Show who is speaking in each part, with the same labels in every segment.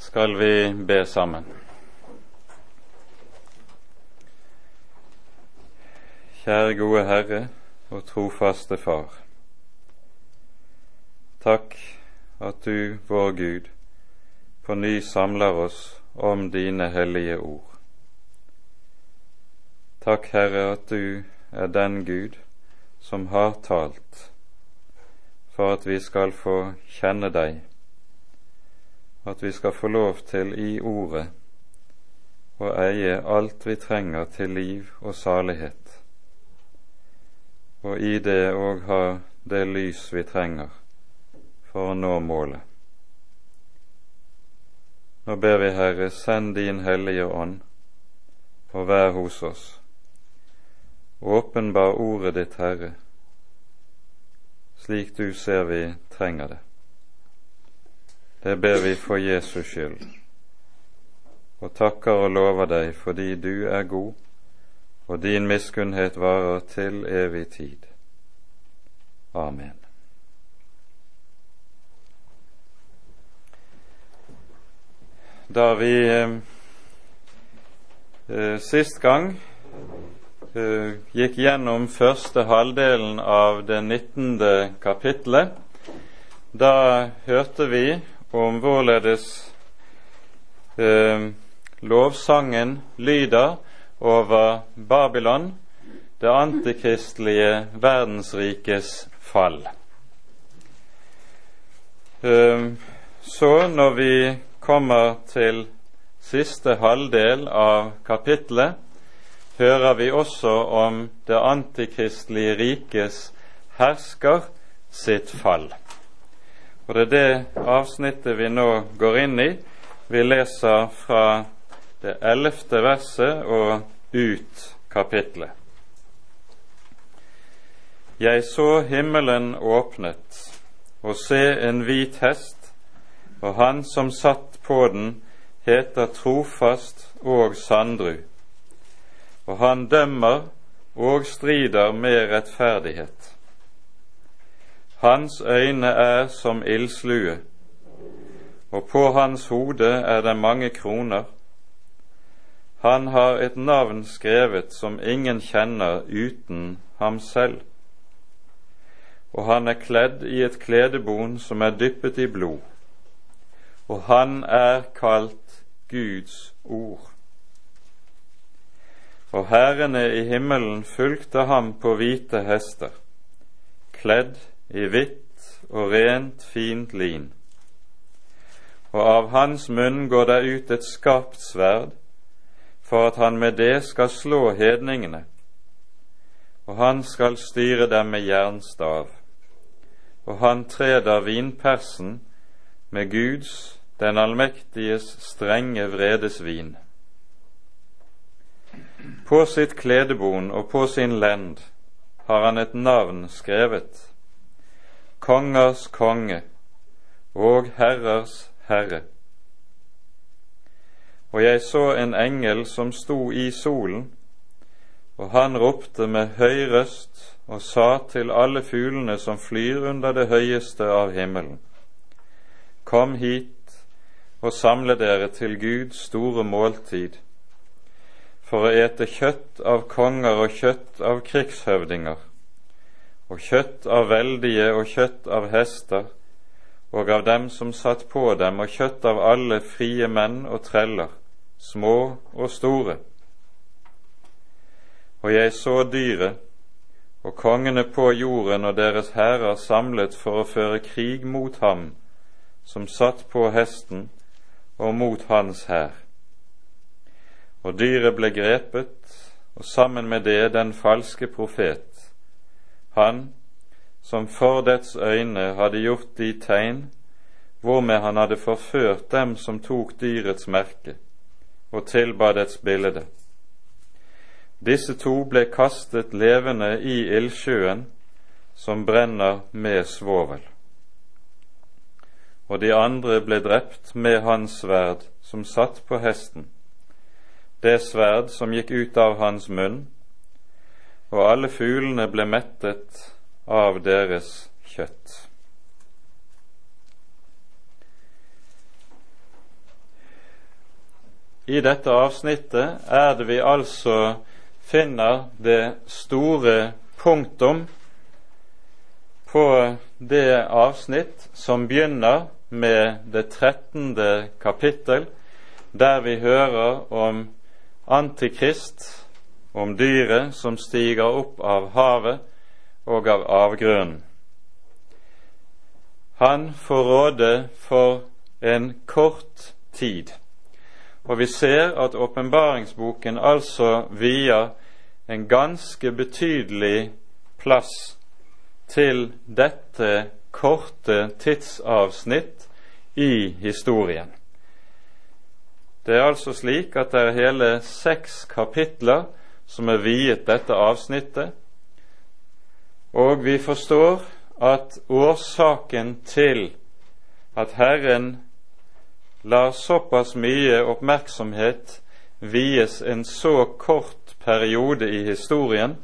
Speaker 1: skal vi be sammen. Kjære gode Herre og trofaste Far. Takk at du, vår Gud, på ny samler oss om dine hellige ord. Takk, Herre, at du er den Gud som har talt, for at vi skal få kjenne deg, at vi skal få lov til i Ordet å eie alt vi trenger til liv og salighet og i det òg ha det lys vi trenger for å nå målet. Nå ber vi, Herre, send din Hellige Ånd og vær hos oss. Åpenbar ordet ditt, Herre, slik du ser vi trenger det. Det ber vi for Jesus skyld, og takker og lover deg fordi du er god og din miskunnhet varer til evig tid. Amen. Da vi eh, eh, sist gang eh, gikk gjennom første halvdelen av det 19. kapittelet, da hørte vi om hvorledes eh, lovsangen lyder over Babylon, det antikristelige verdensrikes fall. Eh, så når vi kommer til siste halvdel av kapittelet, hører vi også om det antikristelige rikes hersker sitt fall. Og Det er det avsnittet vi nå går inn i. Vi leser fra det ellevte verset og ut kapitlet. Jeg så himmelen åpnet, og se en hvit hest, og han som satt på den, heter Trofast og Sandru, og han dømmer og strider med rettferdighet. Hans øyne er som ildslue, og på hans hode er det mange kroner, han har et navn skrevet som ingen kjenner uten ham selv. Og han er kledd i et kledebon som er dyppet i blod. Og han er kalt Guds ord. Og hærene i himmelen fulgte ham på hvite hester, kledd i hvitt og rent, fint lin. Og av hans munn går det ut et skarpt sverd, for at han med det skal slå hedningene, og han skal styre dem med jernstav. Og han treder vinpersen med Guds, den allmektiges, strenge vredesvin. På sitt kledebon og på sin lend har han et navn skrevet, Kongers konge og herrers herre. Og jeg så en engel som sto i solen, og han ropte med høy røst og sa til alle fuglene som flyr under det høyeste av himmelen, Kom hit og samle dere til Guds store måltid, for å ete kjøtt av konger og kjøtt av krigshøvdinger, og kjøtt av veldige og kjøtt av hester, og av dem som satt på dem, og kjøtt av alle frie menn og treller, små og store. Og jeg så dyret og kongene på jorden og deres hærer samlet for å føre krig mot ham som satt på hesten, og mot hans hær. Og dyret ble grepet, og sammen med det den falske profet, han som for dets øyne hadde gjort de tegn hvormed han hadde forført dem som tok dyrets merke og tilba dets bilde. Disse to ble kastet levende i ildsjøen som brenner med svovel. Og de andre ble drept med hans sverd som satt på hesten, det sverd som gikk ut av hans munn, og alle fuglene ble mettet av deres kjøtt. i dette avsnittet er det vi altså finner det store punktum på det avsnitt som begynner med det trettende kapittel, der vi hører om Antikrist, om dyret som stiger opp av havet og av avgrunnen. Han får råde for en kort tid. Og vi ser at åpenbaringsboken altså vier en ganske betydelig plass til dette korte tidsavsnitt i historien. Det er altså slik at det er hele seks kapitler som er viet dette avsnittet, og vi forstår at årsaken til at Herren lar såpass mye oppmerksomhet vies en så kort periode i historien,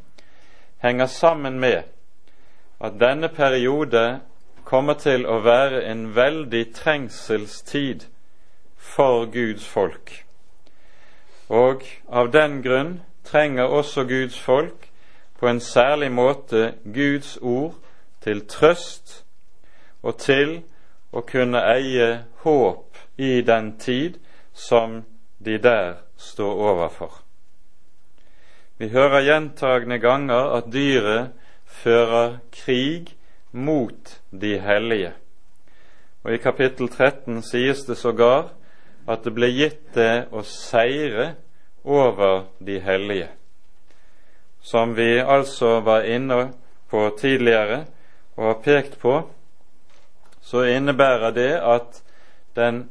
Speaker 1: henger sammen med at denne periode kommer til å være en veldig trengselstid for Guds folk. Og av den grunn trenger også Guds folk på en særlig måte Guds ord til trøst og til å kunne eie håp i den tid som de der står overfor. Vi hører gjentagende ganger at dyret fører krig mot de hellige. Og I kapittel 13 sies det sågar at det ble gitt det å seire over de hellige. Som vi altså var inne på tidligere og har pekt på, så innebærer det at den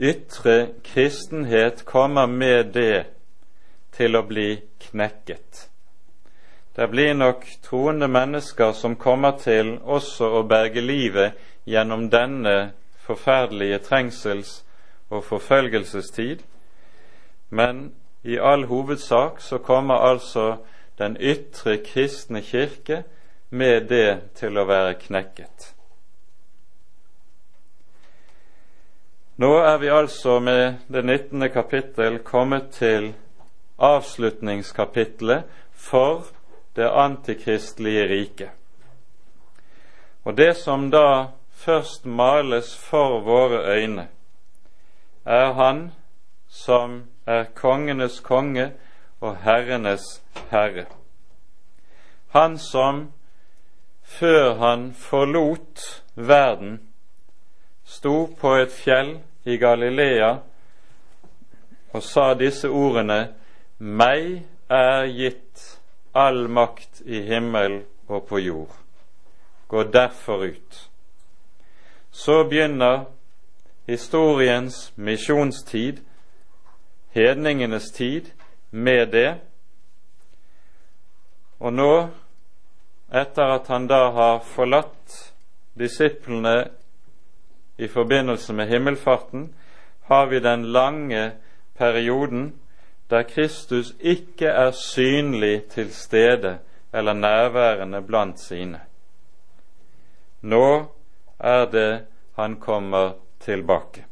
Speaker 1: ytre kristenhet kommer med det til å bli knekket. Det blir nok troende mennesker som kommer til også å berge livet gjennom denne forferdelige trengsels- og forfølgelsestid, men i all hovedsak så kommer altså den ytre kristne kirke med det til å være knekket. Nå er vi altså med det 19. kapittel kommet til avslutningskapitlet for det antikristelige riket. Og det som da først males for våre øyne, er Han som er kongenes konge og herrenes herre. Han som før han forlot verden, sto på et fjell i Galilea og sa disse ordene Meg er gitt all makt i himmel og på jord. Gå derfor ut. Så begynner historiens misjonstid, hedningenes tid, med det. Og nå, etter at han da har forlatt disiplene i forbindelse med himmelfarten, har vi den lange perioden der Kristus ikke er synlig til stede eller nærværende blant sine. Nå er det han kommer tilbake.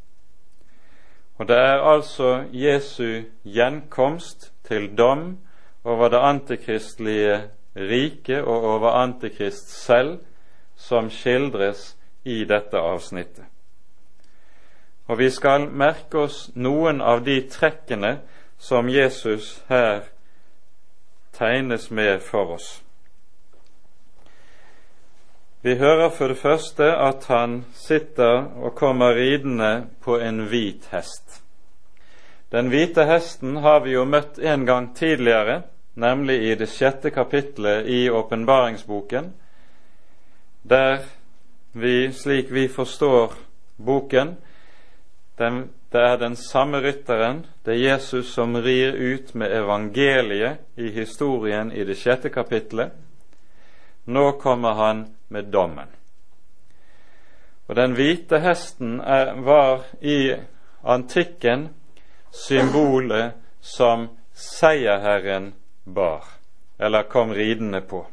Speaker 1: Og det er altså Jesu gjenkomst til dom over det antikristelige riket og over Antikrist selv som skildres i dette avsnittet. Og vi skal merke oss noen av de trekkene som Jesus her tegnes med for oss. Vi hører for det første at han sitter og kommer ridende på en hvit hest. Den hvite hesten har vi jo møtt en gang tidligere, nemlig i det sjette kapitlet i åpenbaringsboken, der vi, slik vi forstår boken, den det er den samme rytteren, det er Jesus som rir ut med evangeliet i historien i det sjette kapitlet. Nå kommer han med dommen. Og Den hvite hesten er, var i antikken symbolet som seierherren bar, eller kom ridende på.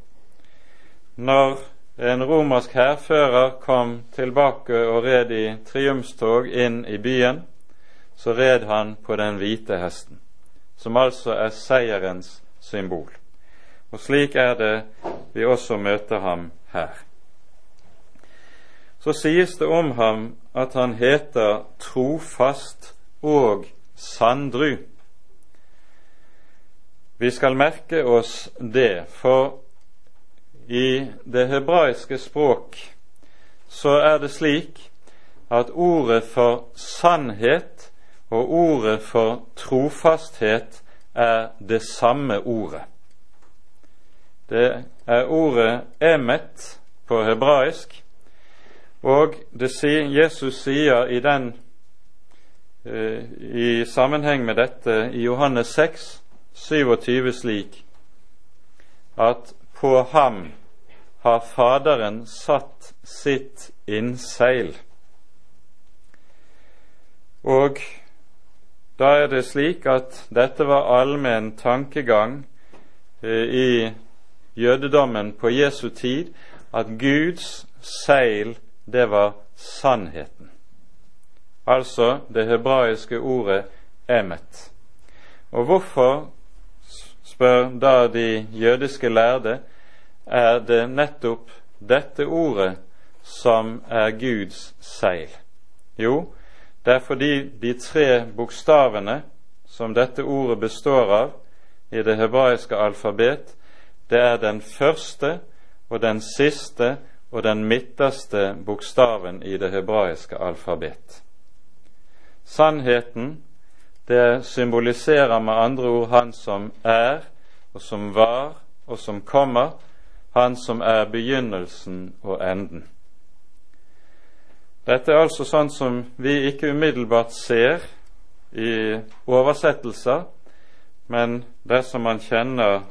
Speaker 1: Når en romersk hærfører kom tilbake og red i triumstog inn i byen, så red han på den hvite hesten, som altså er seierens symbol. Og slik er det vi også møter ham her. Så sies det om ham at han heter trofast og sandru. Vi skal merke oss det, for i det hebraiske språk så er det slik at ordet for sannhet og ordet for trofasthet er det samme ordet. Det er ordet emet på hebraisk, og sier, Jesus sier i den eh, i sammenheng med dette i Johannes 6, 27 slik at på ham har Faderen satt sitt innseil. Og da er det slik at dette var allmenn tankegang eh, i jødedommen på Jesu tid, at Guds seil, det var sannheten. Altså det hebraiske ordet emet. Og hvorfor spør da de jødiske lærde, er det nettopp dette ordet som er Guds seil? Jo, det er fordi de tre bokstavene som dette ordet består av i det hebraiske alfabet, det er den første og den siste og den midterste bokstaven i det hebraiske alfabet. Sannheten det symboliserer med andre ord Han som er, og som var, og som kommer, Han som er begynnelsen og enden. Dette er altså sånn som vi ikke umiddelbart ser i oversettelser, men dersom man kjenner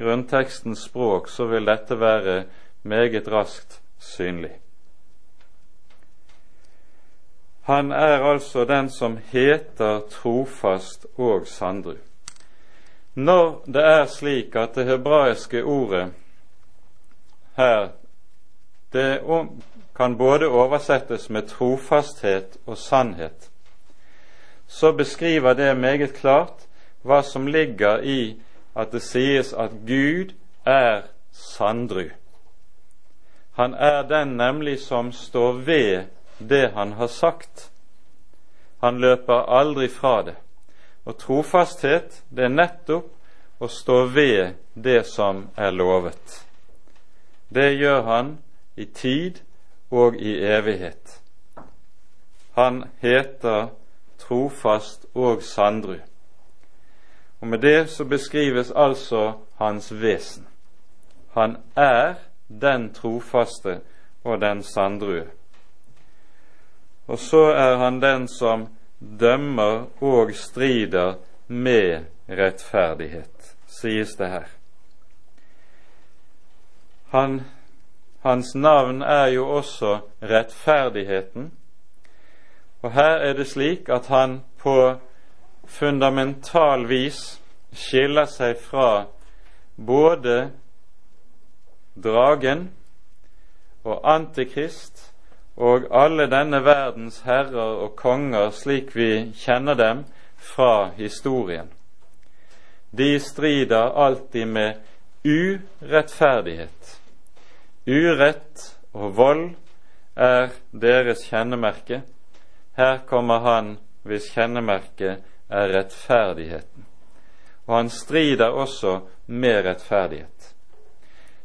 Speaker 1: grunntekstens språk, så vil dette være meget raskt synlig. Han er altså den som heter trofast og sandru. Når det er slik at det hebraiske ordet her det kan både oversettes med trofasthet og sannhet, så beskriver det meget klart hva som ligger i at det sies at Gud er sandru. Han er den nemlig som står ved det han har sagt. Han løper aldri fra det. Og trofasthet, det er nettopp å stå ved det som er lovet. Det gjør han i tid og i evighet. Han heter trofast og sandru. Og Med det så beskrives altså hans vesen. Han er den trofaste og den sandrue. Og så er han den som dømmer og strider med rettferdighet, sies det her. Han, hans navn er jo også rettferdigheten, og her er det slik at han på fundamental vis skiller seg fra både dragen og Antikrist og alle denne verdens herrer og konger slik vi kjenner dem fra historien. De strider alltid med urettferdighet. Urett og vold er deres kjennemerke. Her kommer han hvis kjennemerke er rettferdigheten. Og han strider også med rettferdighet.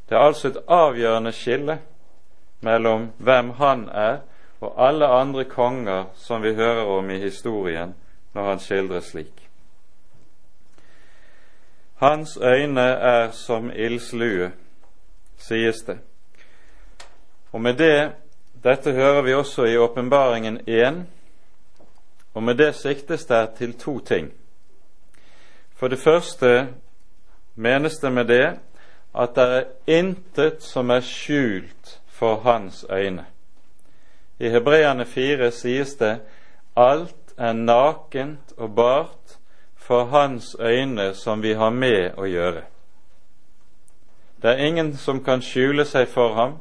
Speaker 1: Det er altså et avgjørende skille mellom hvem han er og alle andre konger som vi hører om i historien når han skildres slik. Hans øyne er som ildslue, sies det. Og med det Dette hører vi også i Åpenbaringen 1, og med det siktes det til to ting. For det første menes det med det at det er intet som er skjult for hans øyne. I Hebreane 4 sies det alt er nakent og bart for hans øyne som vi har med å gjøre. Det er ingen som kan skjule seg for ham,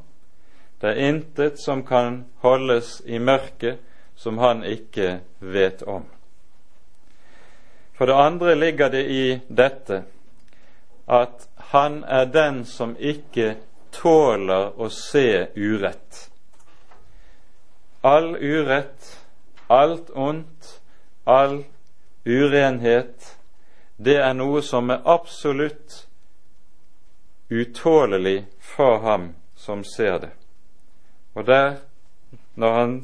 Speaker 1: det er intet som kan holdes i mørket som han ikke vet om. For det andre ligger det i dette at han er den som ikke tåler å se urett. All urett, alt ondt, all urenhet, det er noe som er absolutt utålelig for ham som ser det. Og der, når han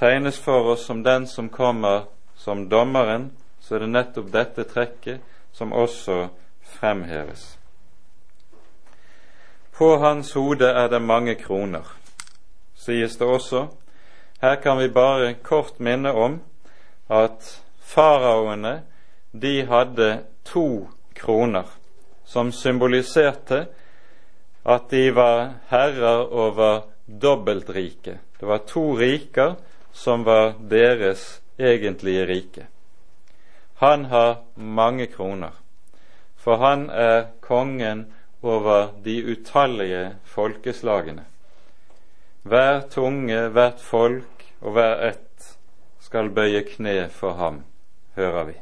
Speaker 1: tegnes for oss som den som kommer som dommeren, så er det nettopp dette trekket som også fremheves. På hans hode er det mange kroner, sies det også. Her kan vi bare kort minne om at faraoene de hadde to kroner, som symboliserte at de var herrer over dobbeltriket. Det var to riker som var deres egentlige rike. Han har mange kroner, for han er kongen over de utallige folkeslagene. Hver tunge, hvert folk og hver ett skal bøye kne for ham, hører vi.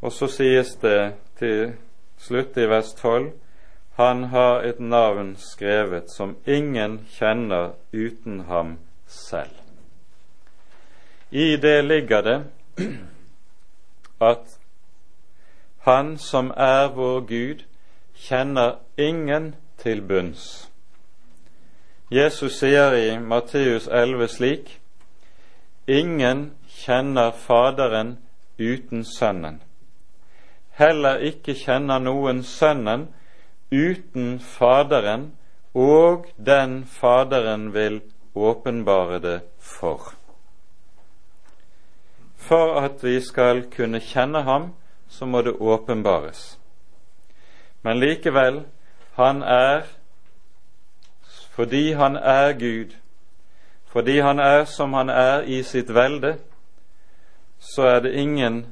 Speaker 1: Og så sies det til slutt i vers 12 han har et navn skrevet som ingen kjenner uten ham selv. I det ligger det at han som er vår Gud, kjenner ingen til bunns. Jesus sier i Matteus 11 slik:" Ingen kjenner Faderen uten Sønnen. Heller ikke kjenner noen Sønnen uten Faderen og den Faderen vil åpenbare det for. For at vi skal kunne kjenne ham, så må det åpenbares. Men likevel, han er fordi han er Gud, fordi han er som han er i sitt velde, så er det ingen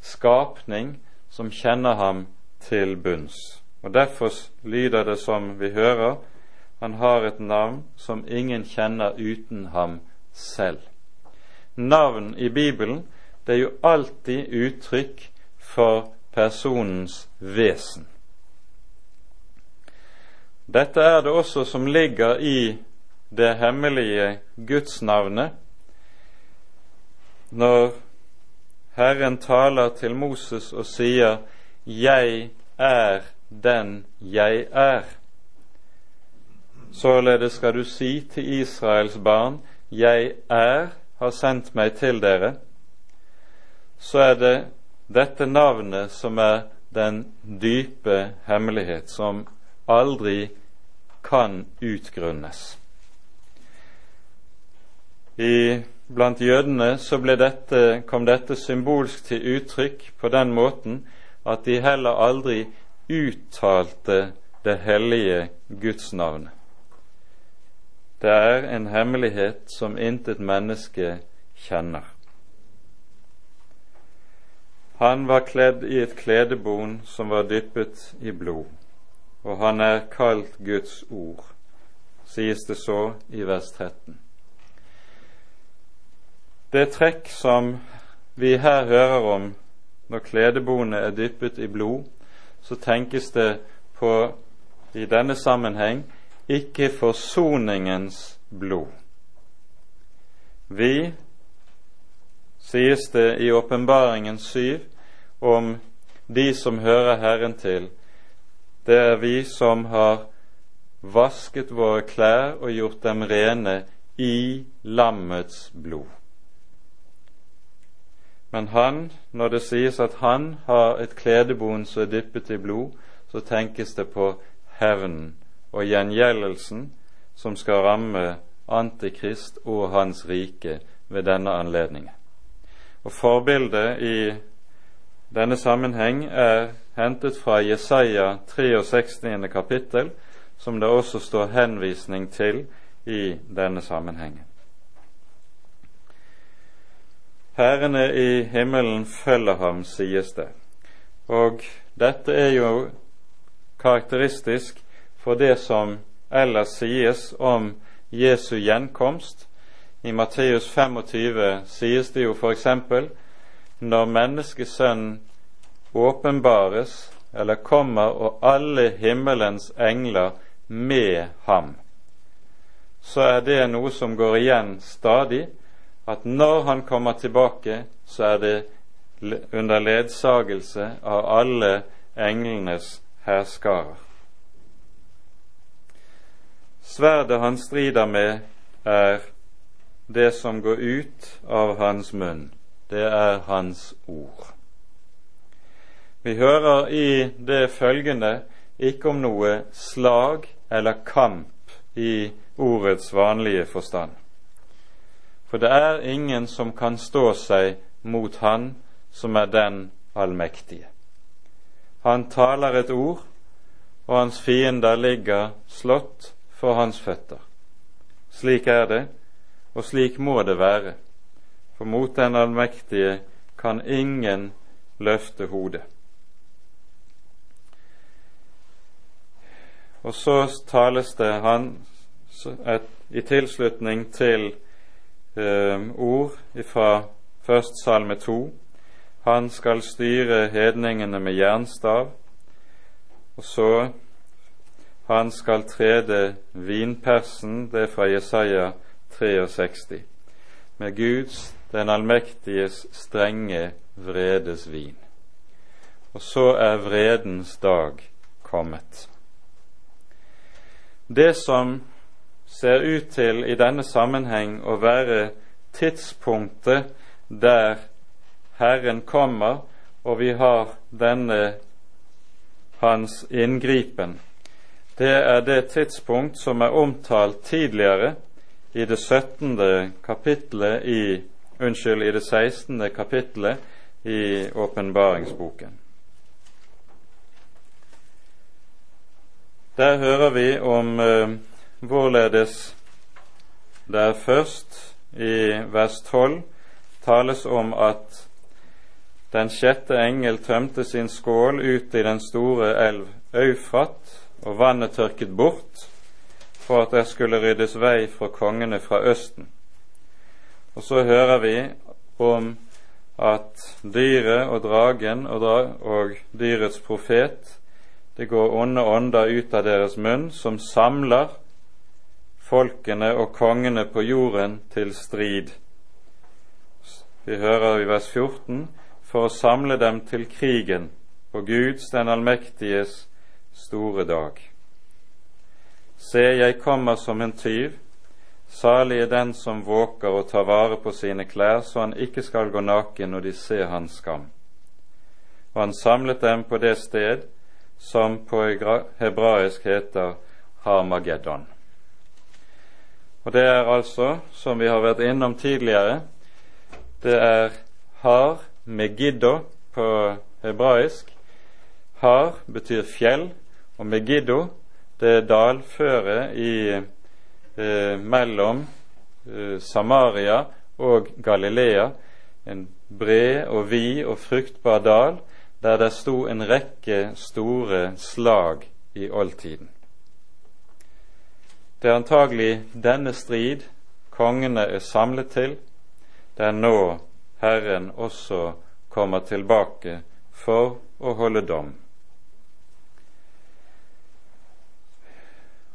Speaker 1: skapning som kjenner ham til bunns. Og Derfor lyder det som vi hører, han har et navn som ingen kjenner uten ham selv. Navn i Bibelen det er jo alltid uttrykk for personens vesen. Dette er det også som ligger i det hemmelige gudsnavnet når Herren taler til Moses og sier 'Jeg er den jeg er. Således skal du si til Israels barn, Jeg er, har sendt meg til dere. Så er det dette navnet som er den dype hemmelighet, som aldri kan utgrunnes. I, blant jødene så dette, kom dette symbolsk til uttrykk på den måten at de heller aldri uttalte det hellige Guds navn. Det er en hemmelighet som intet menneske kjenner. Han var kledd i et kledebon som var dyppet i blod, og han er kalt Guds ord, sies det så i vers 13. Det trekk som vi her hører om når kledebonet er dyppet i blod, så tenkes det på i denne sammenheng ikke forsoningens blod. Vi, sies det i Åpenbaringen syv, om de som hører Herren til, det er vi som har vasket våre klær og gjort dem rene i lammets blod. Men han, når det sies at han har et kledebon som er dyppet i blod, så tenkes det på hevnen og gjengjeldelsen som skal ramme Antikrist og hans rike ved denne anledningen. Og Forbildet i denne sammenheng er hentet fra Jesaja 63. kapittel, som det også står henvisning til i denne sammenhengen. Herrene i himmelen følger ham, sies det. Og dette er jo karakteristisk for det som ellers sies om Jesu gjenkomst. I Matteus 25 sies det jo f.eks. når menneskesønnen åpenbares eller kommer og alle himmelens engler med ham, så er det noe som går igjen stadig, at når han kommer tilbake, så er det under ledsagelse av alle englenes hærskarer. Sverdet han strider med, er det som går ut av hans munn. Det er hans ord. Vi hører i det følgende ikke om noe slag eller kamp i ordets vanlige forstand. For det er ingen som kan stå seg mot Han som er den allmektige. Han taler et ord, og hans fiender ligger slått for hans føtter. Slik er det, og slik må det være, for mot den allmektige kan ingen løfte hodet. Og så tales det han et, i tilslutning til eh, ord fra først Salme 2. Han skal styre hedningene med jernstav. Og så han skal trede vinpersen, det er fra Jesaja 63, med Guds, den allmektiges, strenge vredes vin. Og så er vredens dag kommet. Det som ser ut til i denne sammenheng å være tidspunktet der Herren kommer, og vi har denne hans inngripen, det er det tidspunkt som er omtalt tidligere i det 17. kapittelet i Unnskyld, i det 16. kapittelet i åpenbaringsboken. Der hører vi om uh, hvorledes det først i vers 12 tales om at den sjette engel tømte sin skål ut i den store elv Eufrat, og vannet tørket bort for at det skulle ryddes vei for kongene fra Østen. Og så hører vi om at dyret og dragen og, dra og dyrets profet det går onde ånder ut av deres munn, som samler folkene og kongene på jorden til strid. Vi hører i vers 14 for å samle dem til krigen på Guds den allmektiges store dag. Se, jeg kommer som en tyv. Salig er den som våker og tar vare på sine klær, så han ikke skal gå naken når de ser hans skam. Og han samlet dem på det sted som på hebraisk heter Harmageddon. Og det er altså, som vi har vært innom tidligere, det er har megiddo på hebraisk. Har betyr fjell, og megiddo det er dalføre i, eh, mellom eh, Samaria og Galilea. En bred og vid og fruktbar dal der det sto en rekke store slag i oldtiden. Det er antagelig denne strid kongene er samlet til, Det er nå Herren også kommer tilbake for å holde dom.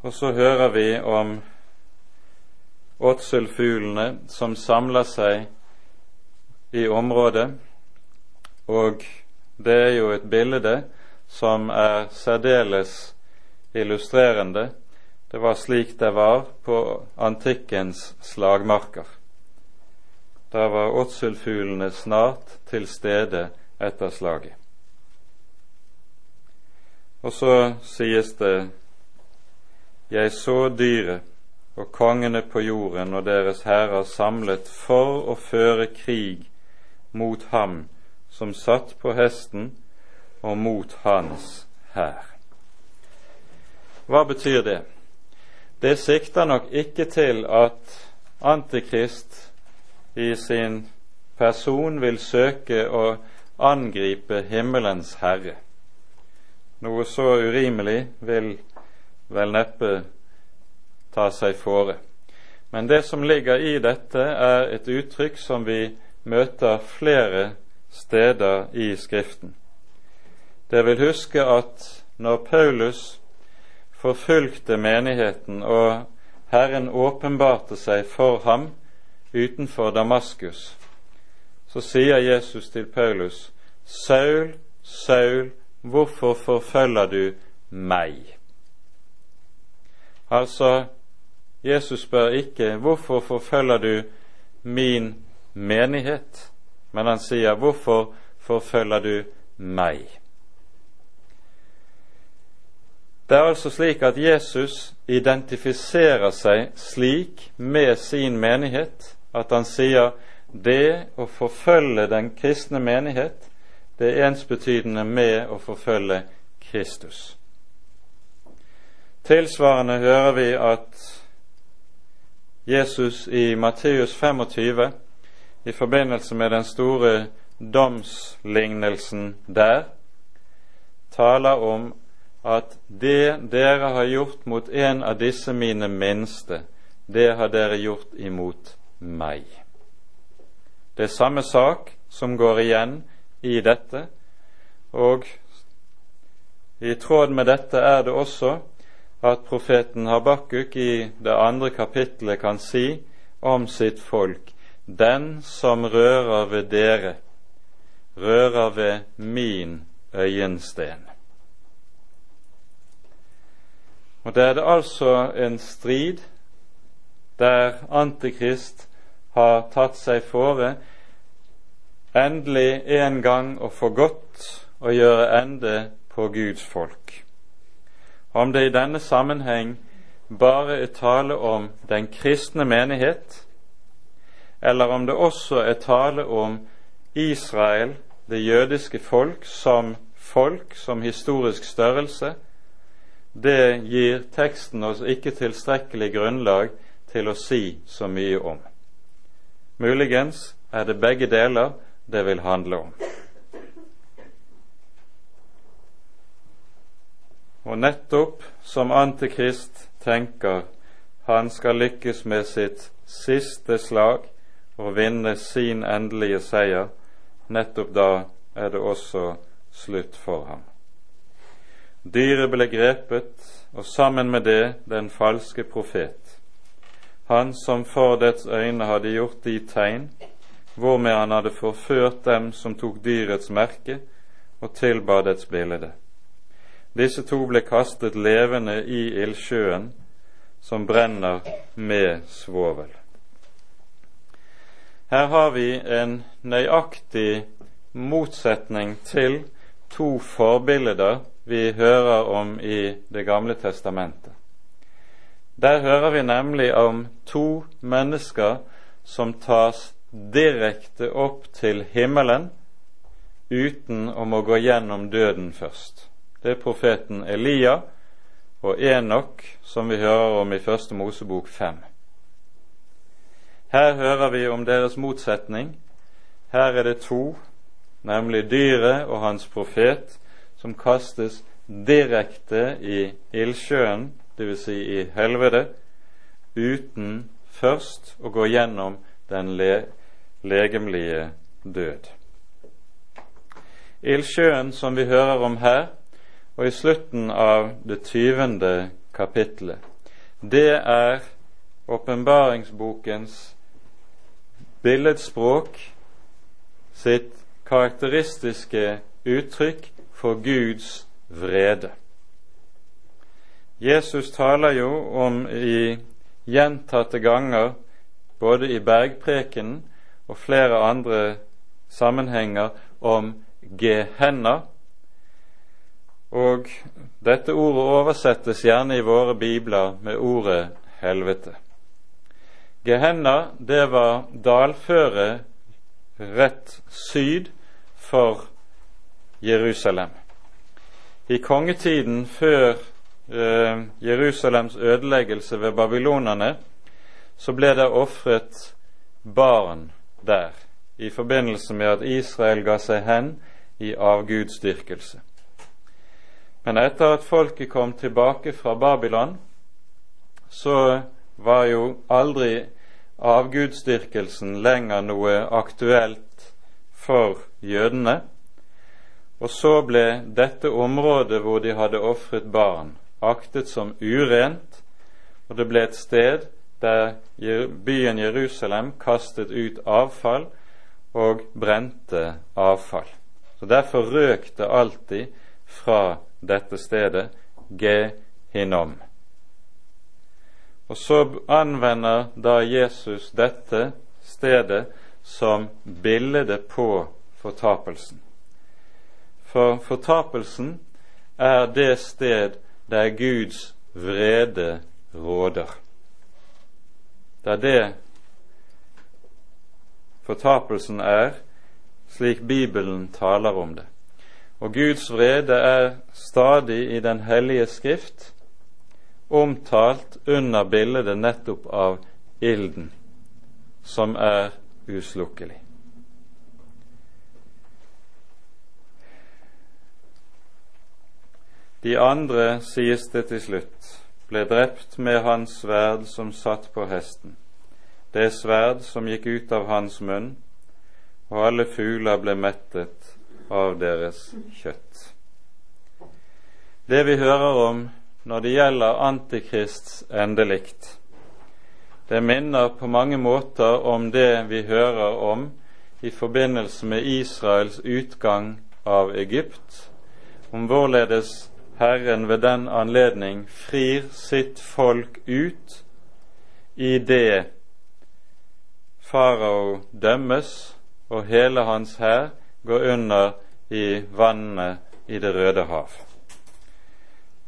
Speaker 1: Og så hører vi om åtselfuglene som samler seg i området, og det er jo et bilde som er særdeles illustrerende. Det var slik det var på antikkens slagmarker. Da var åtselfuglene snart til stede etter slaget. Og så sies det Jeg så dyret og kongene på jorden og deres hærer samlet for å føre krig mot ham som satt på hesten, og mot hans hær. Hva betyr det? Det sikter nok ikke til at Antikrist i sin person vil søke å angripe himmelens herre. Noe så urimelig vil vel neppe ta seg fore. Men det som ligger i dette, er et uttrykk som vi møter flere steder i Skriften. Dere vil huske at når Paulus forfulgte menigheten og Herren åpenbarte seg for ham utenfor Damaskus, så sier Jesus til Paulus, Saul, Saul, hvorfor forfølger du meg? Altså, Jesus spør ikke hvorfor forfølger du min menighet, men han sier hvorfor forfølger du meg? Det er altså slik at Jesus identifiserer seg slik med sin menighet at han sier det å forfølge den kristne menighet, det er ensbetydende med å forfølge Kristus. Tilsvarende hører vi at Jesus i Matteus 25 i forbindelse med den store domslignelsen der taler om at det dere har gjort mot en av disse mine minste, det har dere gjort imot meg. Det er samme sak som går igjen i dette, og i tråd med dette er det også at profeten Habakkuk i det andre kapittelet kan si om sitt folk den som rører ved dere, rører ved min øyensten. Og det er det altså en strid der Antikrist har tatt seg fore endelig en gang å få godt å gjøre ende på Guds folk. Om det i denne sammenheng bare er tale om den kristne menighet, eller om det også er tale om Israel, det jødiske folk, som folk, som historisk størrelse, det gir teksten oss ikke tilstrekkelig grunnlag til å si så mye om. Muligens er det begge deler det vil handle om. Og nettopp som Antikrist tenker han skal lykkes med sitt siste slag og vinne sin endelige seier, nettopp da er det også slutt for ham. Dyret ble grepet, og sammen med det den falske profet. Han som for dets øyne hadde gjort de tegn hvormed han hadde forført dem som tok dyrets merke og tilba dets bilde. Disse to ble kastet levende i ildsjøen som brenner med svovel. Her har vi en nøyaktig motsetning til to forbilder vi hører om i Det gamle testamentet. Der hører vi nemlig om to mennesker som tas direkte opp til himmelen uten å gå gjennom døden først. Det er profeten Elia og Enok, som vi hører om i Første Mosebok fem. Her hører vi om deres motsetning. Her er det to, nemlig dyret og hans profet, som kastes direkte i ildsjøen, dvs. Si i helvete, uten først å gå gjennom den le legemlige død. Ildsjøen som vi hører om her, og i slutten av det tyvende kapittelet, det er åpenbaringsbokens billedspråk sitt karakteristiske uttrykk for Guds vrede. Jesus taler jo om i gjentatte ganger, både i bergprekenen og flere andre sammenhenger om Gehenna. Og dette ordet oversettes gjerne i våre bibler med ordet helvete. Gehenna, det var dalføre rett syd for Jerusalem. I kongetiden før eh, Jerusalems ødeleggelse ved babylonerne, så ble det ofret barn der i forbindelse med at Israel ga seg hen i avgudsdyrkelse. Men etter at folket kom tilbake fra Babylon, så var jo aldri avgudsdyrkelsen lenger noe aktuelt for jødene, og så ble dette området hvor de hadde ofret barn, aktet som urent, og det ble et sted der byen Jerusalem kastet ut avfall og brente avfall. Så Derfor røk det alltid fra dette stedet Gehinom. Og så anvender da Jesus dette stedet som bildet på fortapelsen. For fortapelsen er det sted der Guds vrede råder. Det er det fortapelsen er, slik Bibelen taler om det. Og Guds vrede er stadig i Den hellige skrift omtalt under bildet nettopp av ilden, som er uslukkelig. De andre, sies det til slutt, ble drept med hans sverd som satt på hesten, det sverd som gikk ut av hans munn, og alle fugler ble mettet av deres kjøtt. Det vi hører om når det gjelder Antikrists endelikt, det minner på mange måter om det vi hører om i forbindelse med Israels utgang av Egypt, om hvorledes Herren ved den anledning frir sitt folk ut i det farao dømmes og hele hans hær går under i vannene i Det røde hav.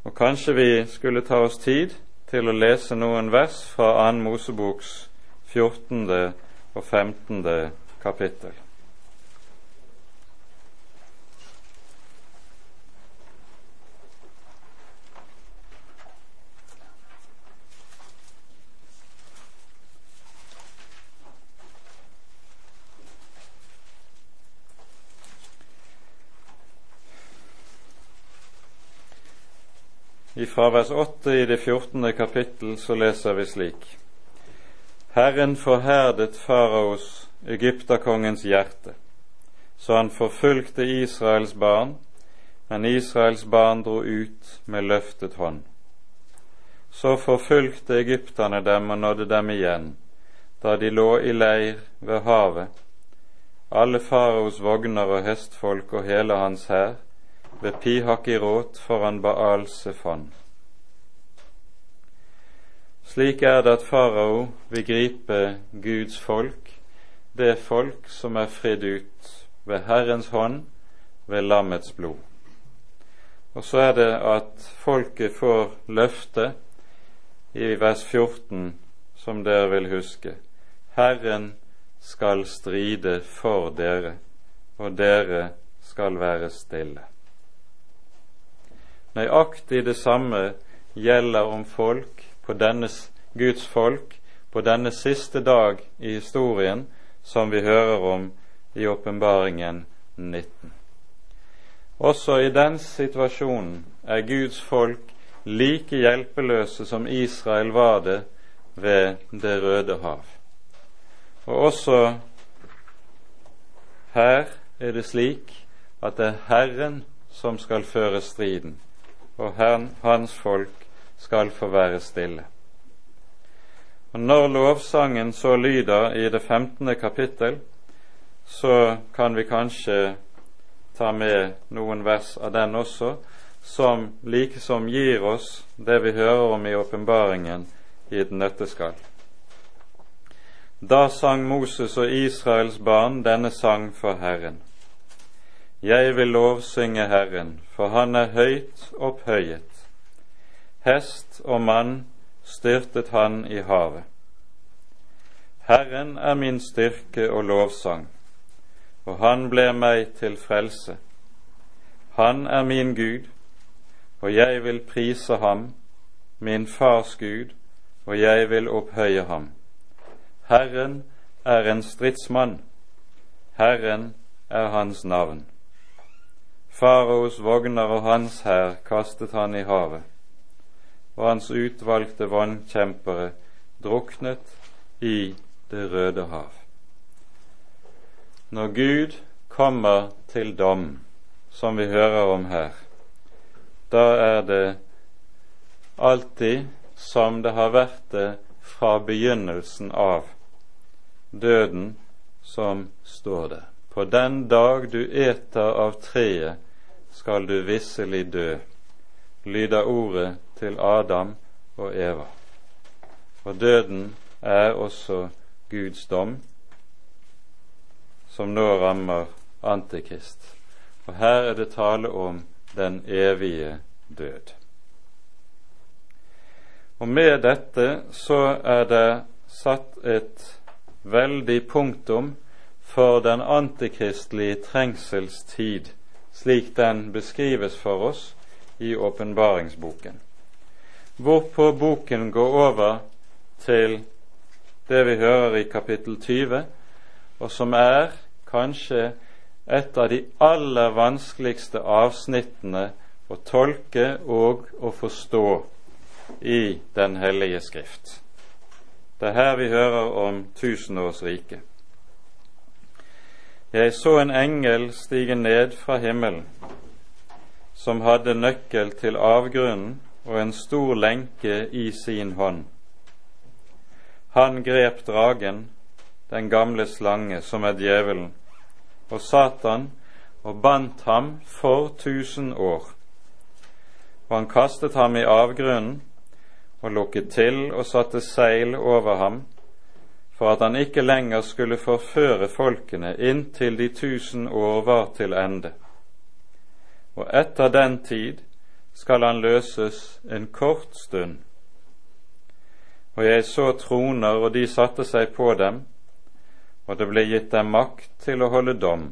Speaker 1: Og Kanskje vi skulle ta oss tid til å lese noen vers fra 2. Moseboks 14. og 15. kapittel. Fra vers 8 i det 14. kapittel så leser vi slik.: Herren forherdet faraos, egypterkongens hjerte, så han forfulgte Israels barn, men Israels barn dro ut med løftet hånd. Så forfulgte egypterne dem og nådde dem igjen, da de lå i leir ved havet, alle faraos vogner og hestfolk og hele hans hær, ved Pihakirot foran Baal Sefan. Slik er det at farao vil gripe Guds folk, det folk som er fridd ut ved Herrens hånd, ved lammets blod. Og så er det at folket får løfte i vers 14, som dere vil huske. Herren skal stride for dere, og dere skal være stille. Nøyaktig det samme gjelder om folk på denne Guds folk på denne siste dag i historien som vi hører om i åpenbaringen 19. Også i den situasjonen er Guds folk like hjelpeløse som Israel var det ved Det røde hav. Og også her er det slik at det er Herren som skal føre striden, og hans folk skal få være stille. Og Når lovsangen så lyder i det 15. kapittel, så kan vi kanskje ta med noen vers av den også, som likesom gir oss det vi hører om i åpenbaringen i et nøtteskall. Da sang Moses og Israels barn denne sang for Herren. Jeg vil lovsynge Herren, for Han er høyt opphøyet hest og mann styrtet han i havet. Herren er min styrke og lovsang, og han ble meg til frelse. Han er min Gud, og jeg vil prise ham, min fars Gud, og jeg vil opphøye ham. Herren er en stridsmann, Herren er hans navn. Faraos vogner og hans hær kastet han i havet og hans utvalgte vannkjempere druknet i Det røde hav. Når Gud kommer til dom, som vi hører om her, da er det alltid som det har vært det fra begynnelsen av, døden som står det. På den dag du eter av treet, skal du visselig dø, lyder ordet til Adam og Eva. For døden er også Guds dom, som nå rammer Antikrist. Og her er det tale om den evige død. Og med dette så er det satt et veldig punktum for den antikristelige trengselstid, slik den beskrives for oss i åpenbaringsboken. Hvorpå boken går over til det vi hører i kapittel 20, og som er kanskje et av de aller vanskeligste avsnittene å tolke og å forstå i Den hellige skrift. Det er her vi hører om tusenårsriket. Jeg så en engel stige ned fra himmelen, som hadde nøkkel til avgrunnen og en stor lenke i sin hånd. Han grep dragen, den gamle slange, som er djevelen, og Satan, og bandt ham for tusen år. Og han kastet ham i avgrunnen og lukket til og satte seil over ham, for at han ikke lenger skulle forføre folkene inntil de tusen år var til ende. Og etter den tid skal han løses en kort stund. Og jeg så troner, og de satte seg på dem, og det ble gitt dem makt til å holde dom.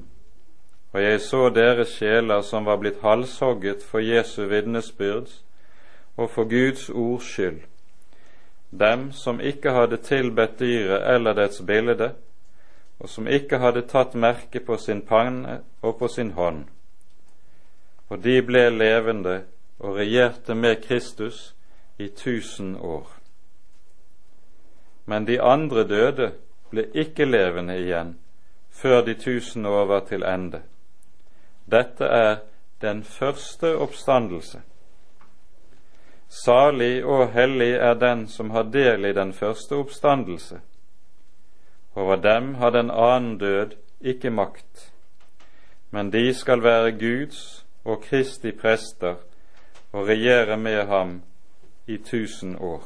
Speaker 1: Og jeg så deres sjeler som var blitt halshogget for Jesu vitnesbyrds og for Guds ords skyld, dem som ikke hadde tilbedt dyret eller dets bilde, og som ikke hadde tatt merke på sin panne og på sin hånd. Og de ble levende og regjerte med Kristus i tusen år. Men de andre døde ble ikke levende igjen før de tusen år var til ende. Dette er den første oppstandelse. Salig og hellig er den som har del i den første oppstandelse. Over dem har den annen død ikke makt, men de skal være Guds og Kristi prester og regjere med ham i tusen år.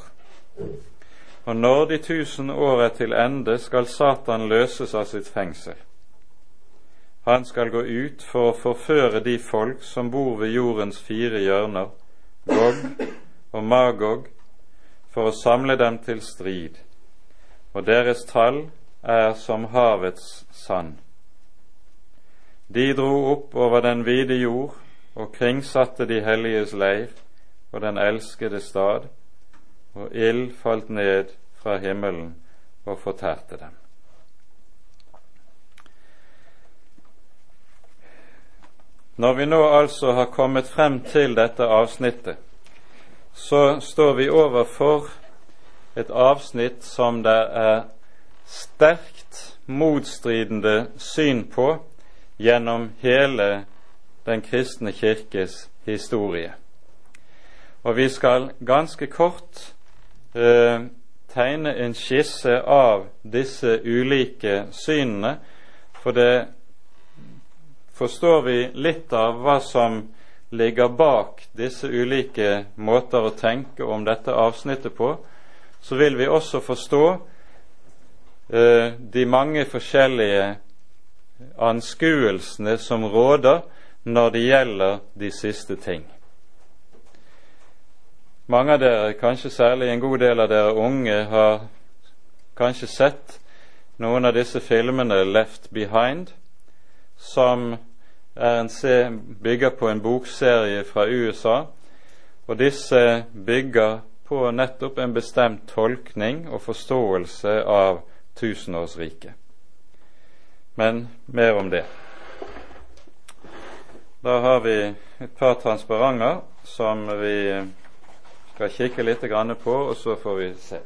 Speaker 1: Og når de tusen år er til ende, skal Satan løses av sitt fengsel. Han skal gå ut for å forføre de folk som bor ved jordens fire hjørner, Gog og Magog, for å samle dem til strid, og deres tall er som havets sand. De dro opp over den vide jord og kringsatte de helliges leir og den elskede stad, og ild falt ned fra himmelen og fortærte dem. Når vi nå altså har kommet frem til dette avsnittet, så står vi overfor et avsnitt som det er sterkt motstridende syn på gjennom hele den kristne kirkes historie. Og vi skal ganske kort eh, tegne en skisse av disse ulike synene, for det forstår vi litt av hva som ligger bak disse ulike måter å tenke om dette avsnittet på, så vil vi også forstå eh, de mange forskjellige anskuelsene som råder når det gjelder de siste ting. Mange av dere, kanskje særlig en god del av dere unge, har kanskje sett noen av disse filmene Left Behind, som bygger på en bokserie fra USA, og disse bygger på nettopp en bestemt tolkning og forståelse av tusenårsriket. Men mer om det. Da har vi et par transparenter som vi skal kikke litt på, og så får vi se.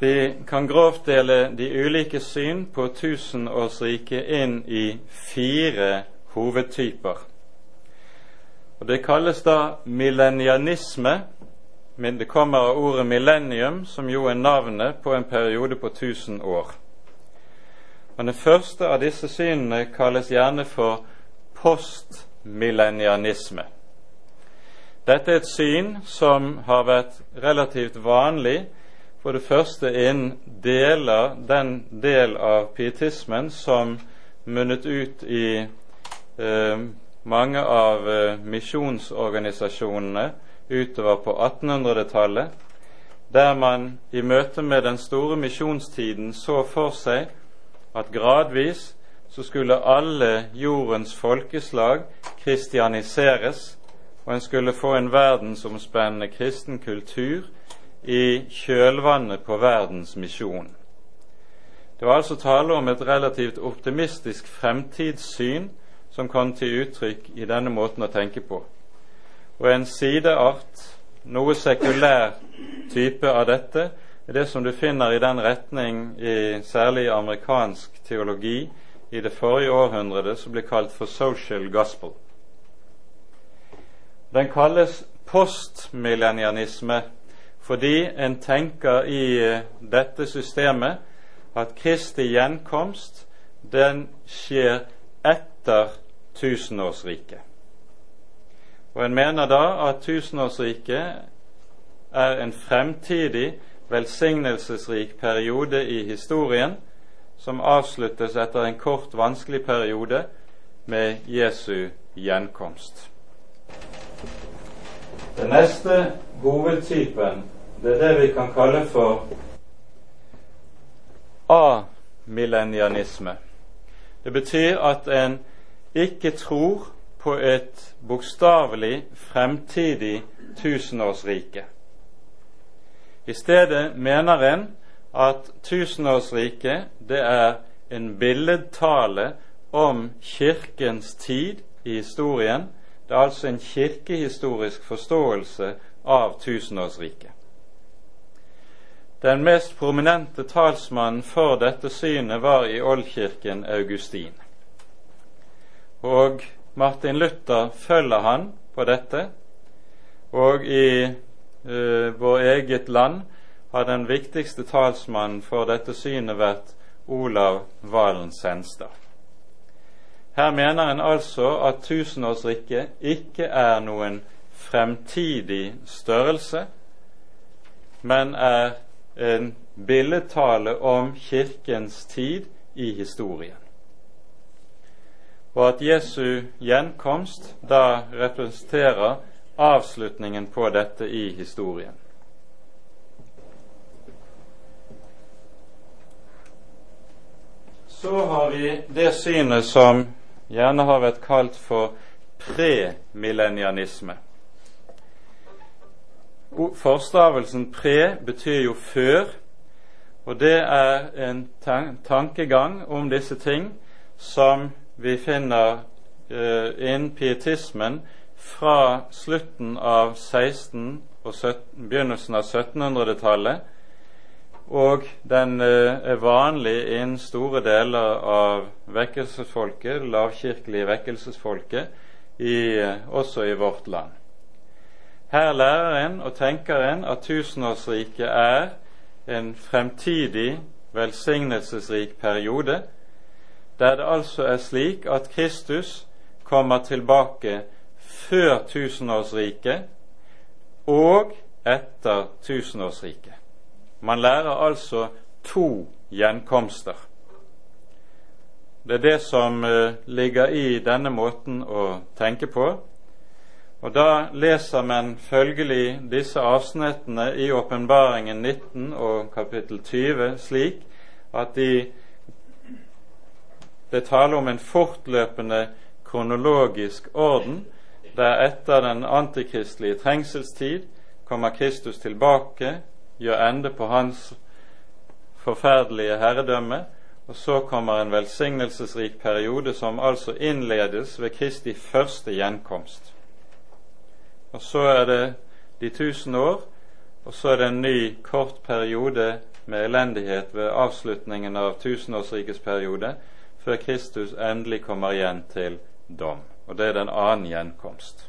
Speaker 1: Vi kan grovt dele de ulike syn på tusenårsriket inn i fire hovedtyper. Og Det kalles da millennianisme. Men det kommer av ordet millennium, som jo er navnet på en periode på tusen år. Og Det første av disse synene kalles gjerne for postmillennianisme. Dette er et syn som har vært relativt vanlig for det første inn deler den del av pietismen som munnet ut i eh, mange av eh, misjonsorganisasjonene utover på 1800-tallet, der man i møte med den store misjonstiden så for seg at gradvis så skulle alle jordens folkeslag kristianiseres, og en skulle få en verdensomspennende kristen kultur i kjølvannet på verdens misjon. Det var altså tale om et relativt optimistisk fremtidssyn som kom til uttrykk i denne måten å tenke på. Og en sideart, noe sekulær type av dette, er det som du finner i den retning, i, særlig amerikansk teologi, i det forrige århundret, som ble kalt for social gospel. Den kalles postmillennianisme fordi en tenker i eh, dette systemet at Kristi gjenkomst den skjer etter tusenårsriket. Og en mener da at tusenårsriket er en fremtidig, velsignelsesrik periode i historien som avsluttes etter en kort, vanskelig periode med Jesu gjenkomst. Den neste hovedtypen det er det vi kan kalle for amillennianisme. Det betyr at en ikke tror på et bokstavelig fremtidig tusenårsrike. I stedet mener en at tusenårsriket det er en billedtale om Kirkens tid i historien. Det er altså en kirkehistorisk forståelse av tusenårsriket. Den mest prominente talsmannen for dette synet var i oldkirken Augustin. Og Martin Luther følger han på dette, og i uh, vår eget land har den viktigste talsmannen for dette synet vært Olav Valen Senstad. Her mener en altså at tusenårsriket ikke er noen fremtidig størrelse, men er en billedtale om Kirkens tid i historien. Og at Jesu gjenkomst da representerer avslutningen på dette i historien. Så har vi det synet som gjerne har vært kalt for premillennianisme. Forstavelsen 'pre' betyr jo 'før', og det er en tankegang om disse ting som vi finner uh, innen pietismen fra slutten av 16- og 17, begynnelsen av 1700-tallet, og den uh, er vanlig innen store deler av vekkelsesfolket, lavkirkelige vekkelsesfolket, i, uh, også i vårt land. Her lærer en og tenker en at tusenårsriket er en fremtidig velsignelsesrik periode, der det altså er slik at Kristus kommer tilbake før tusenårsriket og etter tusenårsriket. Man lærer altså to gjenkomster. Det er det som eh, ligger i denne måten å tenke på, og Da leser man følgelig disse avsnittene i Åpenbaringen 19 og kapittel 20 slik at de det taler om en fortløpende kronologisk orden, der etter den antikristelige trengselstid kommer Kristus tilbake, gjør ende på hans forferdelige herredømme, og så kommer en velsignelsesrik periode som altså innledes ved Kristi første gjenkomst. Og så er det de tusen år, og så er det en ny kort periode med elendighet ved avslutningen av tusenårsrikets periode, før Kristus endelig kommer igjen til dom. Og det er den annen gjenkomst.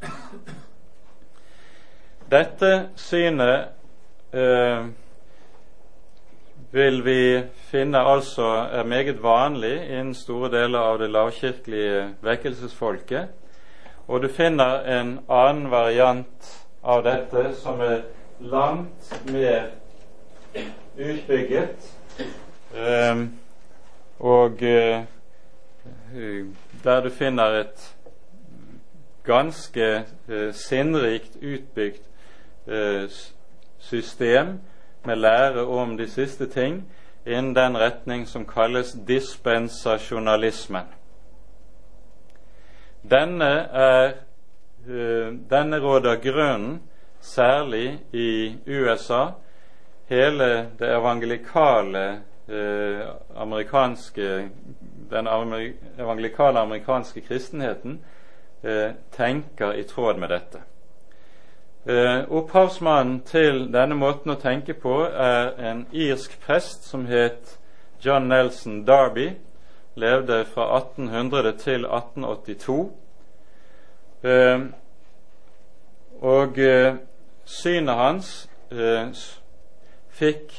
Speaker 1: Dette synet eh, vil vi finne altså er meget vanlig innen store deler av det lavkirkelige vekkelsesfolket. Og du finner en annen variant av dette som er langt mer utbygget. Um, og uh, der du finner et ganske uh, sinnrikt utbygd uh, system med lære om de siste ting innen den retning som kalles dispensasjonalismen. Denne, er, eh, denne råder grunnen særlig i USA. Hele det evangelikale eh, amerikanske den evangelikale amerikanske kristenheten eh, tenker i tråd med dette. Eh, opphavsmannen til denne måten å tenke på er en irsk prest som het John Nelson Darby. Levde fra 1800 til 1882. Eh, og eh, synet hans eh, fikk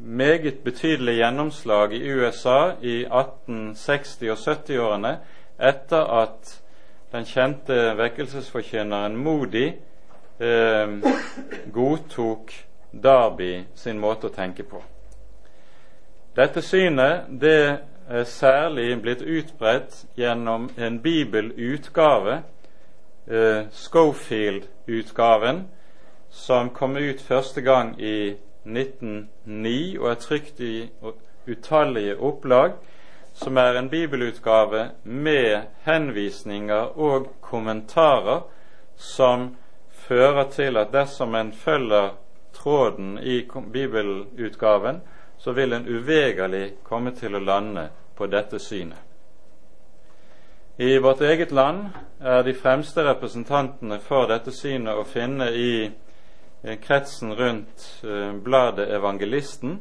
Speaker 1: meget betydelig gjennomslag i USA i 1860- og 70-årene etter at den kjente vekkelsesforkynneren Moody eh, godtok Darby sin måte å tenke på. Dette synet det særlig blitt utbredt gjennom en bibelutgave, eh, Schofield-utgaven, som kom ut første gang i 1909 og er trykt i utallige opplag, som er en bibelutgave med henvisninger og kommentarer som fører til at dersom en følger tråden i bibelutgaven, så vil en uvegerlig komme til å lande på dette synet. I vårt eget land er de fremste representantene for dette synet å finne i kretsen rundt eh, bladet Evangelisten.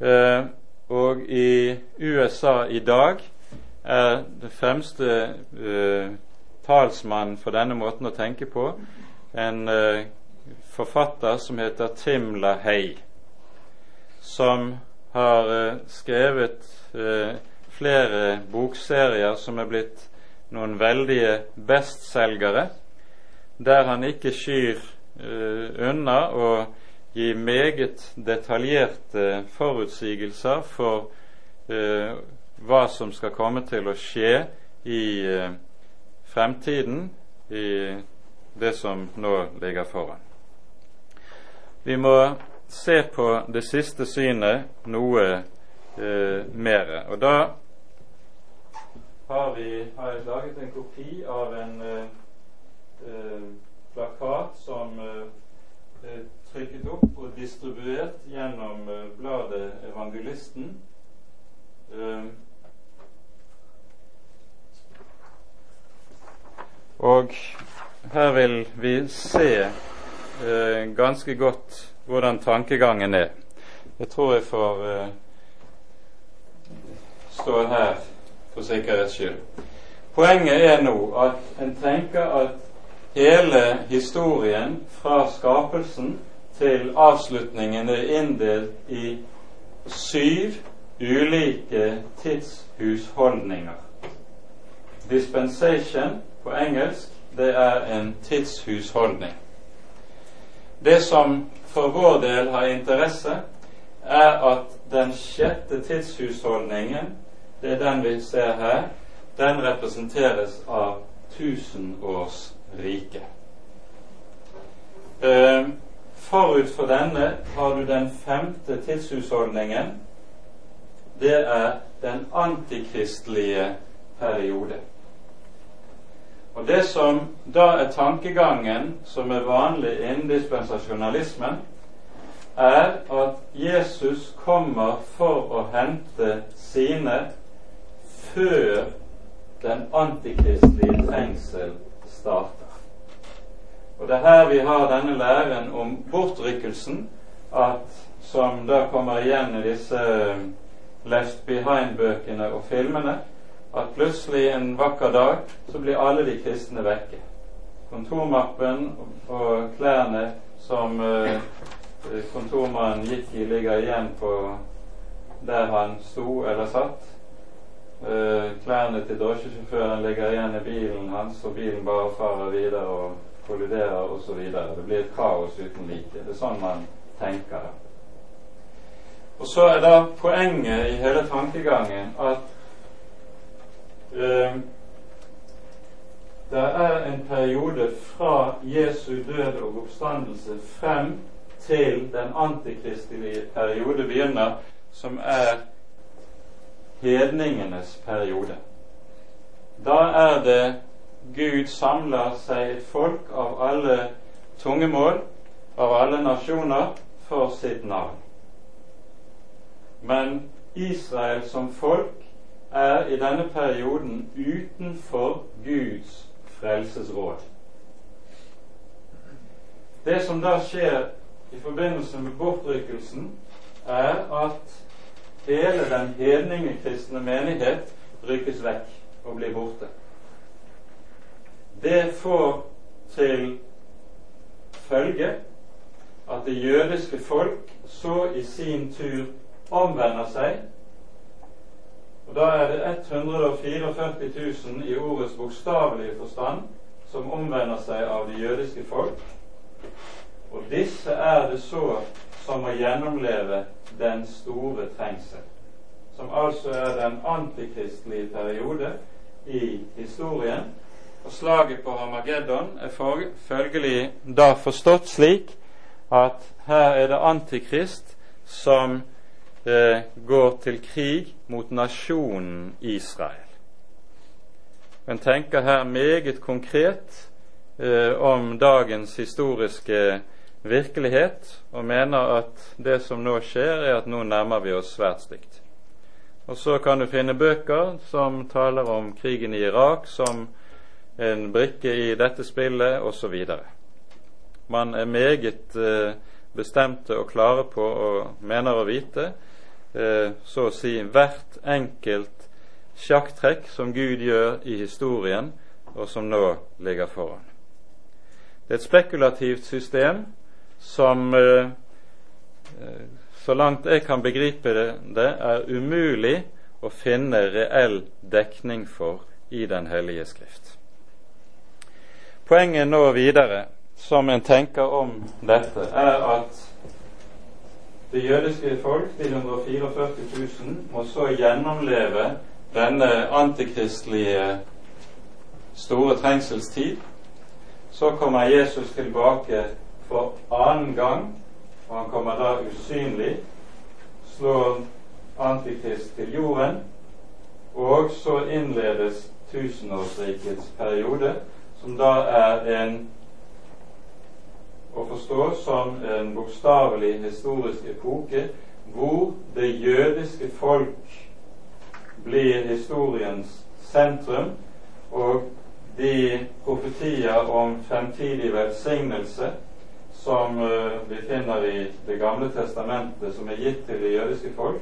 Speaker 1: Eh, og i USA i dag er det fremste eh, talsmannen for denne måten å tenke på en forfatter som heter Tim LaHaye, som har skrevet flere bokserier som er blitt noen veldige bestselgere, der han ikke skyr Eh, unna å gi meget detaljerte forutsigelser for eh, hva som skal komme til å skje i eh, fremtiden, i det som nå ligger foran. Vi må se på det siste synet noe eh, mer. Og da har, vi, har jeg laget en kopi av en eh, eh plakat som eh, trykket opp og distribuert gjennom eh, bladet Evangelisten. Eh, og her vil vi se ganske godt hvordan tankegangen er. Jeg tror jeg får stå her for sikkerhets skyld. Poenget er nå at en tenker at hele historien fra skapelsen til avslutningen er inndelt i syv ulike tidshusholdninger. Dispensation på engelsk det er en tidshusholdning. Det som for vår del har interesse, er at den sjette tidshusholdningen, det er den vi ser her, den representeres av tusenårsriket. Eh, forut for denne har du den femte tidshusholdningen. Det er den antikristelige periode. Og Det som da er tankegangen som er vanlig innen dispensasjonalismen, er at Jesus kommer for å hente sine før den antikristelige trengsel starter. Og Det er her vi har denne læren om bortrykkelsen at, som da kommer igjen i disse Left Behind-bøkene og filmene, at plutselig en vakker dag så blir alle de kristne vekke. Kontormappen og klærne som uh, kontormannen gikk i, ligger igjen på der han sto eller satt. Uh, klærne til drosjesjåføren ligger igjen i bilen hans, og bilen bare farer videre og kolliderer osv. Det blir et kaos uten like. Det er sånn man tenker. Og så er da poenget i hele tankegangen at eh, det er en periode fra Jesu død og oppstandelse frem til den antikristelige periode begynner, som er hedningenes periode. Da er det Gud samler seg et folk av alle tungemål, av alle nasjoner, for sitt navn. Men Israel som folk er i denne perioden utenfor Guds frelsesråd. Det som da skjer i forbindelse med bortrykkelsen, er at hele den hedningekristne menighet rykkes vekk og blir borte. Det får til følge at det jødiske folk så i sin tur omvender seg. Og Da er det 144 000 i ordets bokstavelige forstand som omvender seg av det jødiske folk. Og disse er det så som må gjennomleve den store trengsel, som altså er den antikristelige periode i historien. Og slaget på Hamageddon er følgelig da forstått slik at her er det Antikrist som går til krig mot nasjonen Israel. En tenker her meget konkret eh, om dagens historiske virkelighet, og mener at det som nå skjer, er at nå nærmer vi oss svært stygt. Og så kan du finne bøker som taler om krigen i Irak som en brikke i dette spillet, osv. Man er meget eh, bestemte og klare på og mener å vite Eh, så å si hvert enkelt sjakktrekk som Gud gjør i historien, og som nå ligger foran. Det er et spekulativt system som, eh, eh, så langt jeg kan begripe det, er umulig å finne reell dekning for i Den hellige skrift. Poenget nå videre, som en tenker om dette, er at det jødiske folk, de 144 000, må så gjennomleve denne antikristelige store trengselstid. Så kommer Jesus tilbake for annen gang, og han kommer da usynlig, slår Antikrist til jorden, og så innledes tusenårsrikets periode, som da er en å forstå som en bokstavelig historisk epoke hvor det jødiske folk blir historiens sentrum, og de profetier om fremtidig velsignelse som uh, vi finner i Det gamle testamentet, som er gitt til det jødiske folk,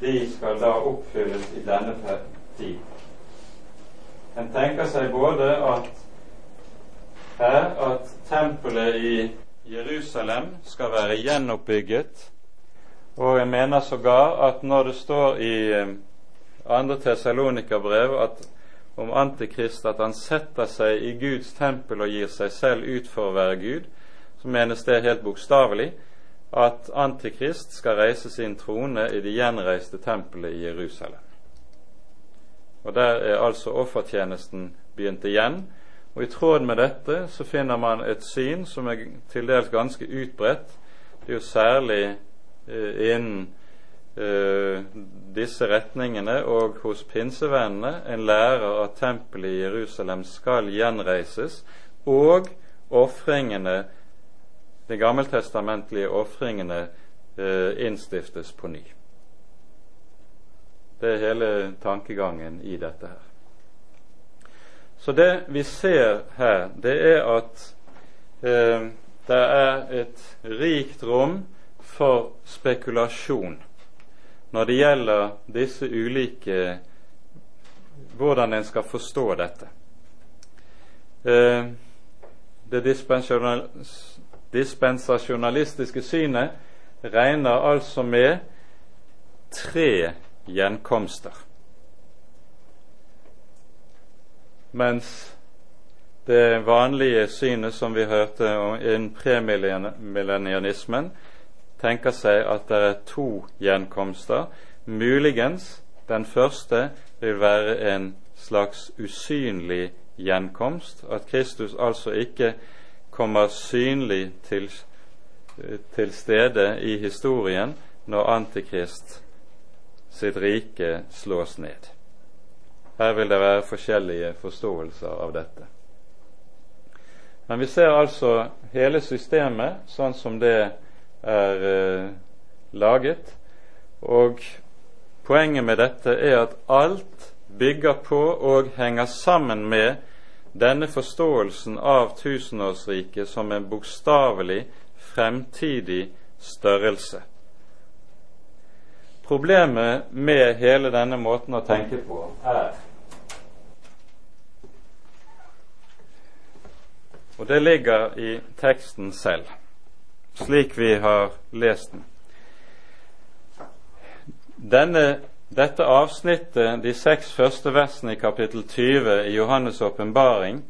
Speaker 1: de skal da oppfylles i denne tid. En tenker seg både at her at tempelet i Jerusalem skal være gjenoppbygget, og jeg mener sågar at når det står i eh, andre Tessalonika-brev at om Antikrist at han setter seg i Guds tempel og gir seg selv ut for å være Gud, så menes det helt bokstavelig at Antikrist skal reise sin trone i det gjenreiste tempelet i Jerusalem. Og Der er altså offertjenesten begynt igjen, og I tråd med dette så finner man et syn som er til dels ganske utbredt. Det er jo særlig eh, innen eh, disse retningene og hos pinsevennene en lærer at tempelet i Jerusalem skal gjenreises, og ofringene, de gammeltestamentlige ofringene, eh, innstiftes på ny. Det er hele tankegangen i dette her. Så det vi ser her, det er at eh, det er et rikt rom for spekulasjon når det gjelder disse ulike hvordan en skal forstå dette. Eh, det dispensasjonalistiske synet regner altså med tre gjenkomster. Mens det vanlige synet som vi hørte innen premillennianismen, tenker seg at det er to gjenkomster. Muligens den første vil være en slags usynlig gjenkomst, at Kristus altså ikke kommer synlig til, til stede i historien når Antikrist sitt rike slås ned. Her vil det være forskjellige forståelser av dette. Men vi ser altså hele systemet sånn som det er eh, laget. Og poenget med dette er at alt bygger på og henger sammen med denne forståelsen av tusenårsriket som en bokstavelig fremtidig størrelse. Problemet med hele denne måten å tenke på er Og det ligger i teksten selv, slik vi har lest den. Denne, dette avsnittet, de seks første versene i kapittel 20 i Johannes' åpenbaring,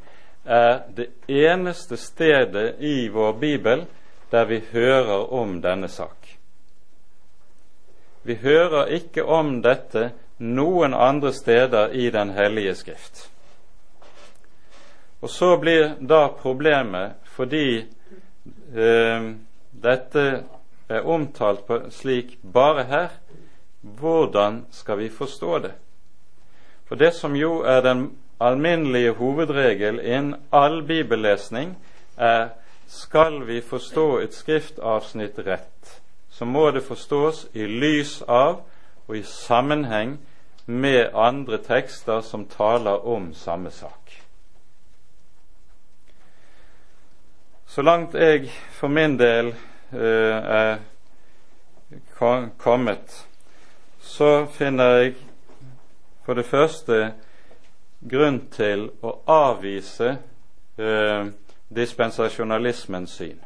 Speaker 1: er det eneste stedet i vår bibel der vi hører om denne sak. Vi hører ikke om dette noen andre steder i Den hellige skrift. Og så blir da problemet, fordi eh, dette er omtalt på slik bare her, hvordan skal vi forstå det? For det som jo er den alminnelige hovedregel innen all bibellesning, er skal vi forstå et skriftavsnitt rett, så må det forstås i lys av og i sammenheng med andre tekster som taler om samme sak. Så langt jeg for min del eh, er kommet, så finner jeg for det første grunn til å avvise eh, dispensasjonalismens syn.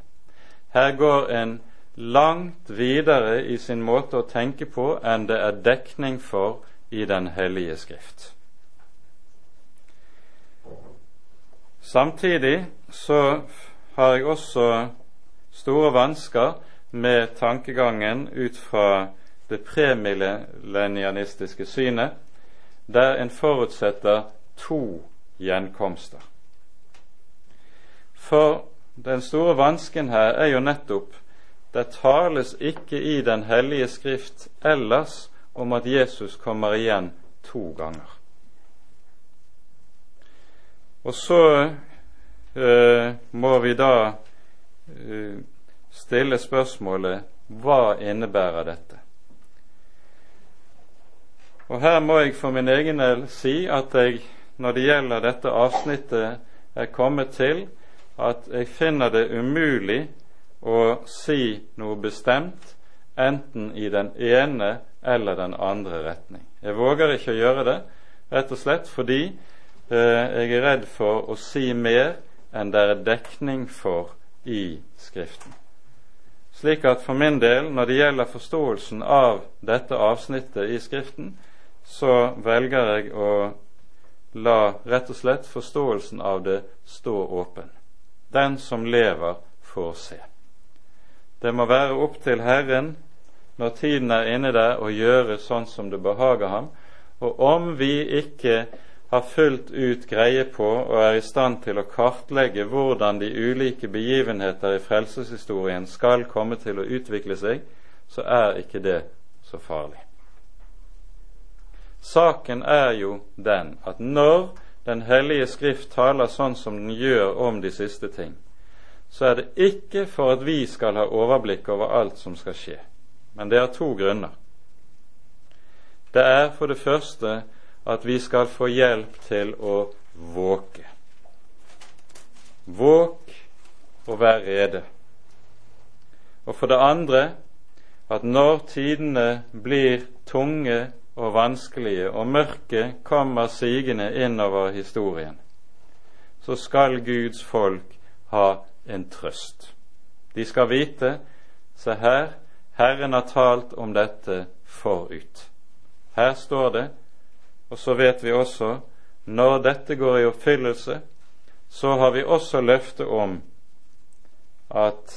Speaker 1: Her går en langt videre i sin måte å tenke på enn det er dekning for i Den hellige skrift. Samtidig så har jeg også store vansker med tankegangen ut fra det premillennianistiske synet, der en forutsetter to gjenkomster. For den store vansken her er jo nettopp det tales ikke i Den hellige skrift ellers om at Jesus kommer igjen to ganger. Og så Eh, må vi da eh, stille spørsmålet hva innebærer dette? Og Her må jeg for min egen del si at jeg, når det gjelder dette avsnittet, er kommet til at jeg finner det umulig å si noe bestemt enten i den ene eller den andre retning. Jeg våger ikke å gjøre det, rett og slett fordi eh, jeg er redd for å si mer enn det er dekning for i Skriften. Slik at for min del, når det gjelder forståelsen av dette avsnittet i Skriften, så velger jeg å la rett og slett forståelsen av det stå åpen. Den som lever, får se. Det må være opp til Herren når tiden er inne der, å gjøre sånn som det behager ham. Og om vi ikke har fullt ut greie på og er i stand til å kartlegge hvordan de ulike begivenheter i frelseshistorien skal komme til å utvikle seg, så er ikke det så farlig. Saken er jo den at når Den hellige Skrift taler sånn som den gjør om de siste ting, så er det ikke for at vi skal ha overblikk over alt som skal skje, men det er to grunner. Det er for det første at vi skal få hjelp til å våke. Våk og vær rede. Og for det andre at når tidene blir tunge og vanskelige, og mørket kommer sigende innover historien, så skal Guds folk ha en trøst. De skal vite se her, Herren har talt om dette forut. Her står det, og så vet vi også når dette går i oppfyllelse, så har vi også løftet om at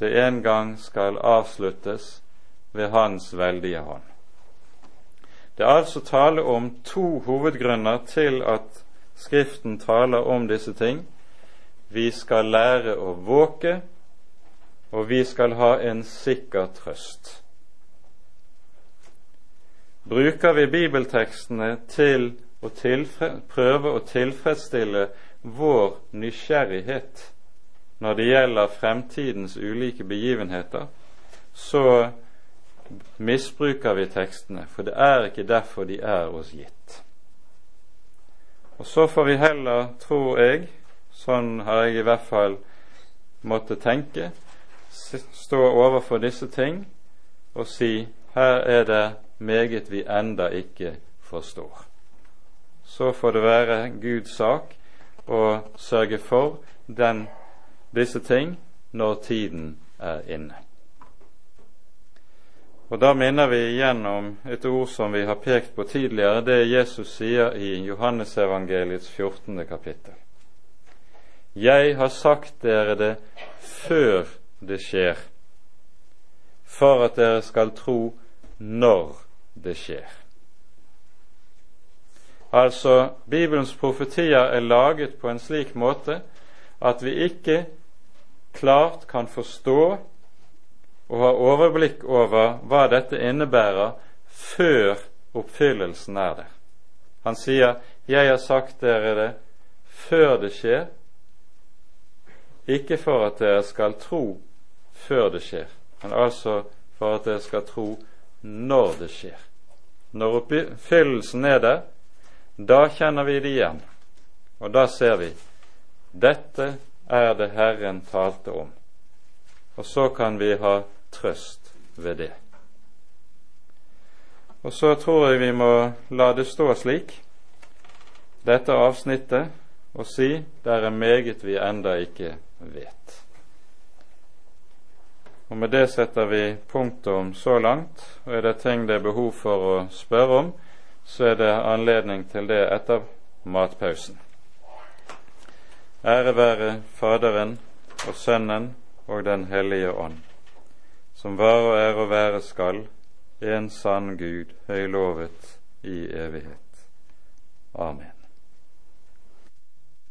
Speaker 1: det en gang skal avsluttes ved Hans veldige hånd. Det er altså tale om to hovedgrunner til at Skriften taler om disse ting. Vi skal lære å våke, og vi skal ha en sikker trøst. Bruker vi bibeltekstene til å prøve å tilfredsstille vår nysgjerrighet når det gjelder fremtidens ulike begivenheter, så misbruker vi tekstene, for det er ikke derfor de er oss gitt. Og så får vi heller, tror jeg, sånn har jeg i hvert fall måttet tenke, stå overfor disse ting og si her er det meget vi enda ikke forstår. Så får det være Guds sak å sørge for den, disse ting når tiden er inne. Og Da minner vi igjen om et ord som vi har pekt på tidligere, det Jesus sier i Johannesevangeliets 14. kapittel. Jeg har sagt dere det før det skjer, for at dere skal tro når det skjer. Altså, Bibelens profetier er laget på en slik måte at vi ikke klart kan forstå og ha overblikk over hva dette innebærer før oppfyllelsen er der. Han sier 'Jeg har sagt dere det før det skjer', ikke for at dere skal tro før det skjer, men altså for at dere skal tro når det skjer. Når oppfyllelsen er der, da kjenner vi det igjen, og da ser vi dette er det Herren talte om. Og så kan vi ha trøst ved det. Og så tror jeg vi må la det stå slik, dette avsnittet, og si det er meget vi enda ikke vet. Og Med det setter vi punktum så langt, og er det ting det er behov for å spørre om, så er det anledning til det etter matpausen. Ære være Faderen og Sønnen og Den hellige ånd som var og er og være skal, en sann Gud, høylovet i evighet. Amen.